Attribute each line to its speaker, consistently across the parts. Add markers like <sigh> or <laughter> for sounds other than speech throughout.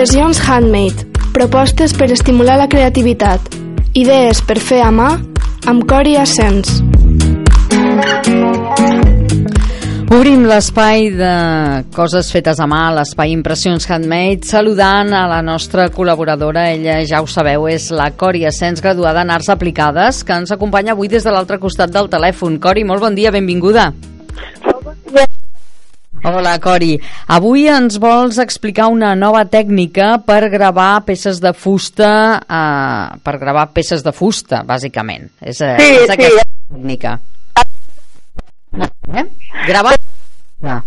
Speaker 1: Impressions Handmade. Propostes per estimular la creativitat. Idees per fer a mà amb cor i ascens.
Speaker 2: Obrim l'espai de coses fetes a mà, l'espai Impressions Handmade, saludant a la nostra col·laboradora, ella ja ho sabeu, és la Cori Ascens, graduada en Arts Aplicades, que ens acompanya avui des de l'altre costat del telèfon. Cori, molt bon dia, benvinguda. Hola, Cori. Avui ens vols explicar una nova tècnica per gravar peces de fusta, eh, per gravar peces de fusta, bàsicament. És, eh,
Speaker 3: Sí,
Speaker 2: és
Speaker 3: sí.
Speaker 2: aquesta tècnica. Eh? Gravar... Ah.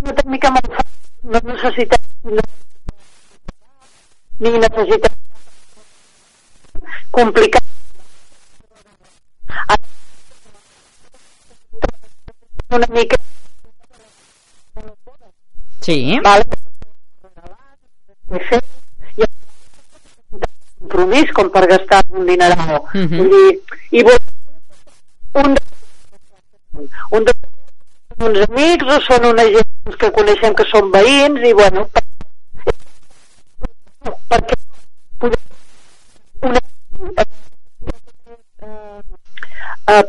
Speaker 3: una tècnica molt fàcil, no necessita ni necessita complicat. Una mica,
Speaker 2: Sí.
Speaker 3: vale? I compromís com per gastar un dineral.
Speaker 2: Mhm.
Speaker 3: Vull dir, i vol un de, un de uns amics o són una gent que coneixem que són veïns i bueno per, perquè una uh,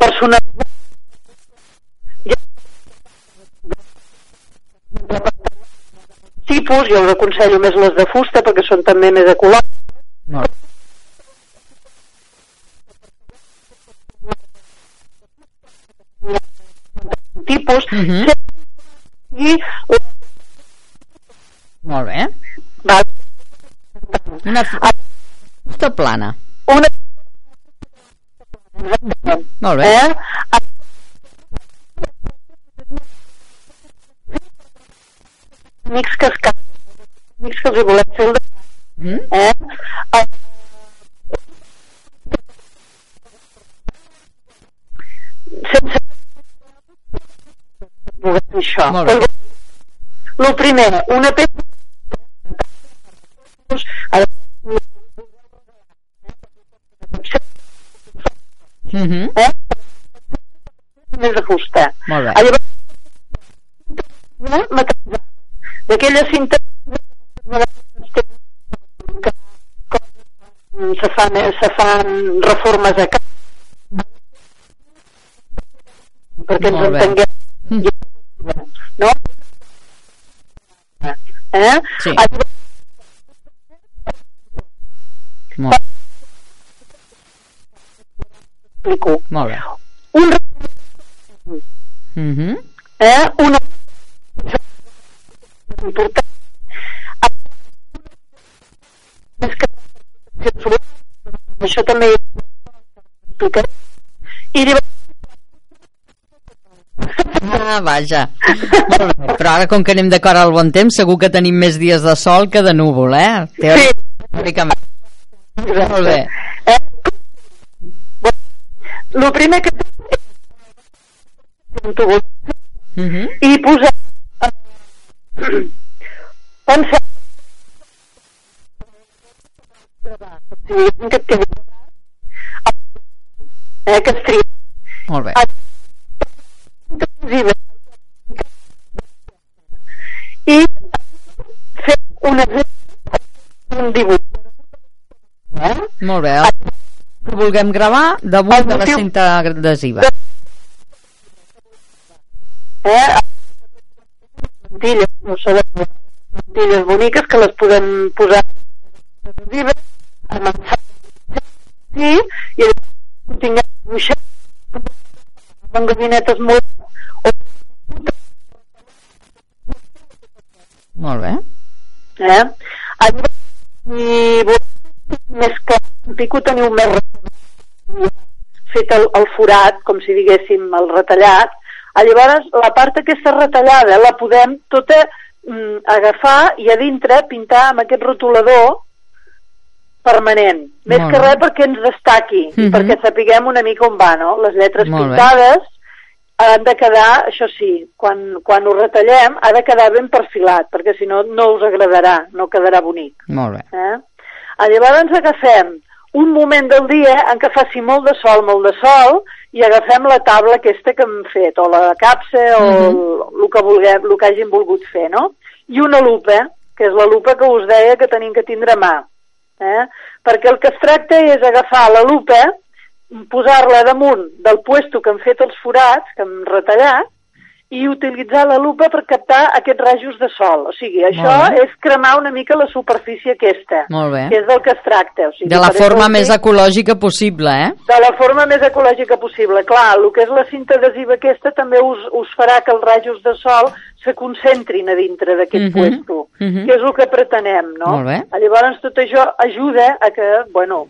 Speaker 3: tipus, jo us aconsello més les de fusta perquè són també més ecològiques
Speaker 2: No.
Speaker 3: tipus
Speaker 2: Mhm.
Speaker 3: i
Speaker 2: Molt bé.
Speaker 3: va,
Speaker 2: Una fu- fusta plana.
Speaker 3: una
Speaker 2: Molt bé.
Speaker 3: eh? Amics que es amics que els hi volem fer el de,
Speaker 2: Mhm.
Speaker 3: eh? Eh, sense voler fer això
Speaker 2: Molt bé.
Speaker 3: el primer una peça
Speaker 2: Mhm.
Speaker 3: eh? més de fusta
Speaker 2: Molt bé.
Speaker 3: Llavors, que se fan, se fan reformes a casa perquè ens entenguem no? eh?
Speaker 2: Sí. Molt,
Speaker 3: explico.
Speaker 2: molt bé.
Speaker 3: un
Speaker 2: Mhm.
Speaker 3: eh? una important més que això també i llavors
Speaker 2: Ah, vaja. Molt bé. Però ara, com que anem d'acord al bon temps, segur que tenim més dies de sol que de núvol, eh?
Speaker 3: sí,
Speaker 2: Teòricament. Molt bé.
Speaker 3: eh? el primer que tubul
Speaker 2: Mhm.
Speaker 3: i posar pensar sí, que et quedi eh, que es tria
Speaker 2: Molt bé.
Speaker 3: i fer un exemple un dibuix eh?
Speaker 2: Molt bé. El que vulguem gravar damunt de la cinta adhesiva.
Speaker 3: eh? plantilles, no sabem, plantilles boniques que les podem posar vives, avançar, sí, i tinguem dibuixat amb gabinetes molt
Speaker 2: Molt bé.
Speaker 3: eh? Llavors, i més que pico teniu més fet el, el forat, com si diguéssim el retallat, Ah, llavors la part aquesta retallada la podem tota mm, agafar i a dintre pintar amb aquest rotulador permanent. Més
Speaker 2: Molt
Speaker 3: que
Speaker 2: bé.
Speaker 3: res perquè ens destaqui, mm
Speaker 2: Mhm.
Speaker 3: perquè sapiguem una mica on va, no? Les lletres
Speaker 2: Molt bé.
Speaker 3: pintades han de quedar, això sí, quan, quan ho retallem ha de quedar ben perfilat, perquè si no, no us agradarà, no quedarà bonic.
Speaker 2: Molt bé.
Speaker 3: Eh? Ah, Llavors agafem un moment del dia en què faci molt de sol, molt de sol, i agafem la taula aquesta que hem fet, o la capsa, o uh -huh. el, que vulguem, el que hagin volgut fer, no? I una lupa, que és la lupa que us deia que tenim que tindre a mà. Eh? Perquè el que es tracta és agafar la lupa, posar-la damunt del puesto que hem fet els forats, que hem retallat, i utilitzar la lupa per captar aquests rajos de sol. O sigui, això és cremar una mica la superfície aquesta,
Speaker 2: Molt bé.
Speaker 3: que és del que es tracta. O sigui,
Speaker 2: De la forma més
Speaker 3: dic-
Speaker 2: ecològica possible, eh?
Speaker 3: de la forma més ecològica possible. Clar, el que és la cinta adhesiva aquesta també us, us farà que els rajos de sol se concentrin a dintre d'aquest
Speaker 2: Mhm,
Speaker 3: puesto,
Speaker 2: mhm.
Speaker 3: que és el que pretenem, no?
Speaker 2: Molt bé.
Speaker 3: Llavors tot això ajuda a que, bueno,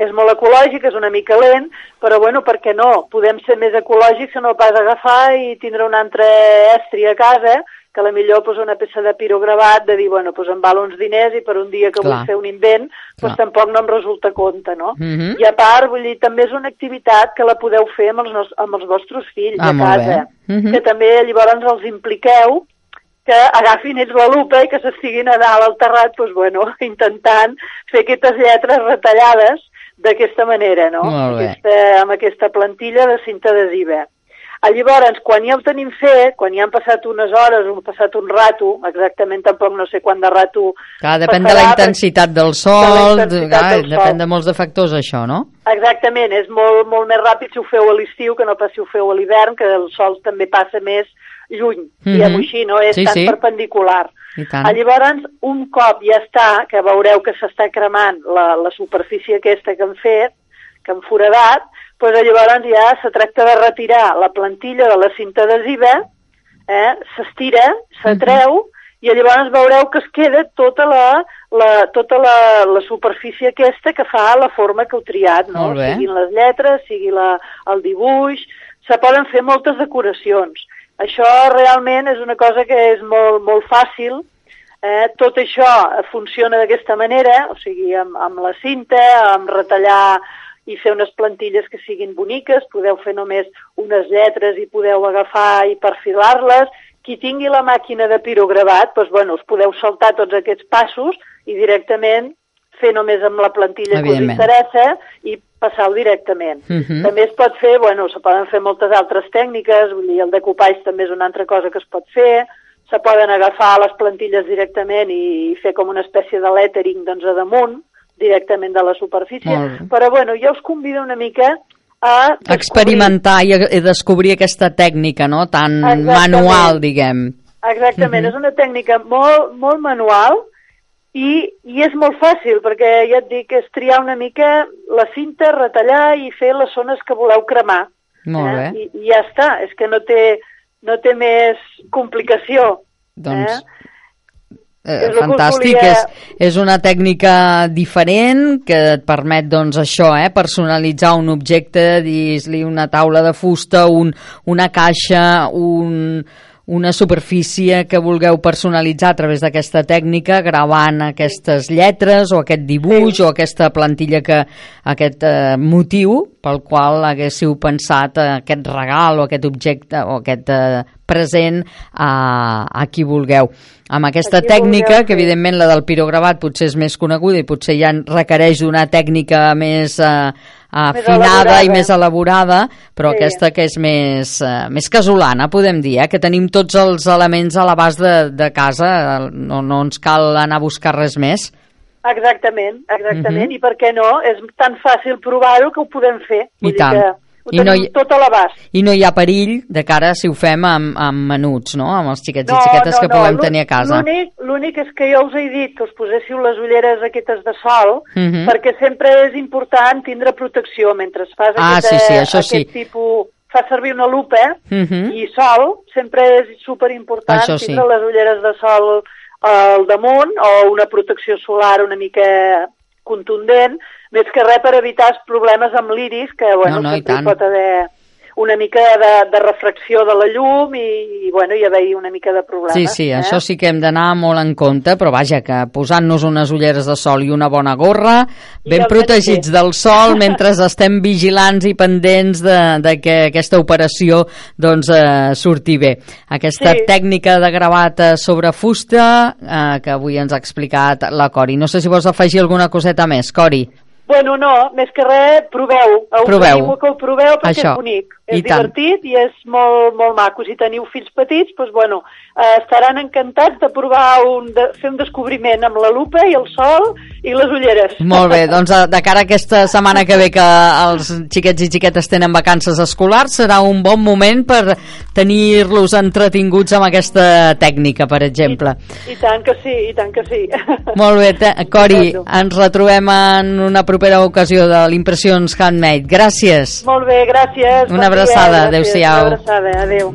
Speaker 3: és molt ecològic, és una mica lent, però bueno, per què no? Podem ser més ecològics que no pas agafar i tindre un altre estri a casa, que a la millor pues, una peça de pirogravat de dir, bueno, pues em val uns diners i per un dia que
Speaker 2: Clar.
Speaker 3: vull fer un invent, pues
Speaker 2: Clar.
Speaker 3: tampoc no em resulta compte, no?
Speaker 2: Mhm.
Speaker 3: I a part, vull dir, també és una activitat que la podeu fer amb els, nos, amb els vostres fills
Speaker 2: Ah,
Speaker 3: a casa,
Speaker 2: bé. Mhm.
Speaker 3: que també llavors els impliqueu que agafin ells la lupa i que s'estiguin a dalt al terrat, doncs, bueno, <laughs> intentant fer aquestes lletres retallades d'aquesta manera, no? Aquesta, amb aquesta plantilla de cinta adhesiva. Llavors, quan ja ho tenim fet, quan ja han passat unes hores han passat un rato, exactament tampoc no sé quant de rato
Speaker 2: Clar, depèn de la
Speaker 3: passarà,
Speaker 2: intensitat del sol,
Speaker 3: de intensitat
Speaker 2: clar,
Speaker 3: del sol.
Speaker 2: depèn de molts de factors, això, no?
Speaker 3: Exactament, és molt, molt més ràpid si ho feu a l'estiu que no pas si ho feu a l'hivern, que el sol també passa més lluny,
Speaker 2: Mhm.
Speaker 3: diguem-ho així, no és
Speaker 2: Sí,
Speaker 3: tan
Speaker 2: sí.
Speaker 3: perpendicular. Ah, Llavors, un cop ja està, que veureu que s'està cremant la, la superfície aquesta que hem fet, que hem foradat, doncs llavors ja se tracta de retirar la plantilla de la cinta adhesiva, eh, s'estira, s'atreu, i llavors veureu que es queda tota la, la, tota la, la superfície aquesta que fa la forma que heu triat, no? Siguin les lletres, sigui la, el dibuix, se poden fer moltes decoracions. Això realment és una cosa que és molt, molt fàcil, Eh, tot això funciona d'aquesta manera, o sigui, amb, amb la cinta, amb retallar i fer unes plantilles que siguin boniques, podeu fer només unes lletres i podeu agafar i perfilar-les. Qui tingui la màquina de pirogravat, doncs, bueno, us podeu saltar tots aquests passos i directament fer només amb la plantilla que us interessa i passar-ho directament.
Speaker 2: Mhm.
Speaker 3: També es pot fer, bueno, se poden fer moltes altres tècniques, vull dir, el decopatge també és una altra cosa que es pot fer, se poden agafar les plantilles directament i fer com una espècie de lettering doncs, a damunt, directament de la superfície, però bueno, jo us convido una mica a... descobrir-
Speaker 2: Experimentar i, i descobrir aquesta tècnica, no?, tan
Speaker 3: Exactament.
Speaker 2: manual, diguem.
Speaker 3: Exactament,
Speaker 2: Mhm.
Speaker 3: és una tècnica molt, molt manual i, i és molt fàcil, perquè ja et dic, és triar una mica la cinta, retallar i fer les zones que voleu cremar.
Speaker 2: Molt bé.
Speaker 3: I, I ja està, és que no té, no té més complicació.
Speaker 2: Doncs,
Speaker 3: Eh?
Speaker 2: eh, fantàstic,
Speaker 3: volia-
Speaker 2: és, és una tècnica diferent que et permet doncs això, eh, personalitzar un objecte, dir-li una taula de fusta, un, una caixa, un, una superfície que vulgueu personalitzar a través d'aquesta tècnica, gravant aquestes lletres o aquest dibuix
Speaker 3: Sí.
Speaker 2: o aquesta plantilla que aquest eh, motiu pel qual haguéssiu pensat aquest regal o aquest objecte o aquest eh, present a, a qui vulgueu. Amb aquesta tècnica,
Speaker 3: vulgueu,
Speaker 2: que evidentment la del pirogravat potser és més coneguda i potser ja requereix una tècnica més eh, afinada
Speaker 3: elaborada.
Speaker 2: i més elaborada, però
Speaker 3: Sí.
Speaker 2: aquesta que és més, eh, més casolana, podem dir, eh? que tenim tots els elements a l'abast de, de casa, no, no ens cal anar a buscar res més.
Speaker 3: Exactament, exactament,
Speaker 2: Mhm.
Speaker 3: i per què no? És tan fàcil provar-ho que ho podem fer.
Speaker 2: I tant.
Speaker 3: Dir que ho
Speaker 2: I
Speaker 3: tenim
Speaker 2: no hi-
Speaker 3: tot a l'abast.
Speaker 2: I no hi ha perill de cara si ho fem amb, amb menuts, no? amb els xiquets i xiquetes que puguem
Speaker 3: l'ú-
Speaker 2: tenir a casa.
Speaker 3: L'únic l'únic és que jo us he dit que us poséssiu les ulleres aquestes de sol,
Speaker 2: Mhm.
Speaker 3: perquè sempre és important tindre protecció mentre es fas
Speaker 2: Ah,
Speaker 3: aquest,
Speaker 2: sí, sí,
Speaker 3: eh,
Speaker 2: això sí.
Speaker 3: aquest tipus... Fa servir una lupa
Speaker 2: Mhm.
Speaker 3: i sol, sempre és superimportant
Speaker 2: Això sí.
Speaker 3: tindre les ulleres de sol al damunt o una protecció solar una mica contundent, més que res per evitar els problemes amb l'iris, que bueno,
Speaker 2: No, no,
Speaker 3: sempre hi pot haver una mica de, de refracció de la llum i, i bueno, hi haver una mica de problemes.
Speaker 2: Sí, sí,
Speaker 3: eh?
Speaker 2: això sí que hem d'anar molt en compte, però vaja, que posant-nos unes ulleres de sol i una bona gorra, ben protegits del sol, <laughs> mentre estem vigilants i pendents de, de que aquesta operació doncs, eh, surti bé. Aquesta
Speaker 3: Sí.
Speaker 2: tècnica de gravat eh, sobre fusta eh, que avui ens ha explicat la Cori. No sé si vols afegir alguna coseta més, Cori.
Speaker 3: Bueno, no, més que res, proveu.
Speaker 2: Proveu.
Speaker 3: que ho proveu perquè
Speaker 2: Això.
Speaker 3: és bonic. És
Speaker 2: I tant.
Speaker 3: divertit i és molt, molt maco. Si teniu fills petits, doncs, bueno, eh, estaran encantats de provar un, de fer un descobriment amb la lupa i el sol i les ulleres.
Speaker 2: Molt bé, <laughs> doncs de, de cara a aquesta setmana que ve que els xiquets i xiquetes tenen vacances escolars, serà un bon moment per tenir-los entretinguts amb aquesta tècnica, per exemple.
Speaker 3: I, I tant que sí, i tant que sí.
Speaker 2: Molt bé, Cori, ens retrobem en una propera ocasió de l'Impressions Handmade. Gràcies.
Speaker 3: Molt bé, gràcies.
Speaker 2: Una
Speaker 3: Bon
Speaker 2: abraçada, adéu-siau.
Speaker 3: Una abraçada, adéu.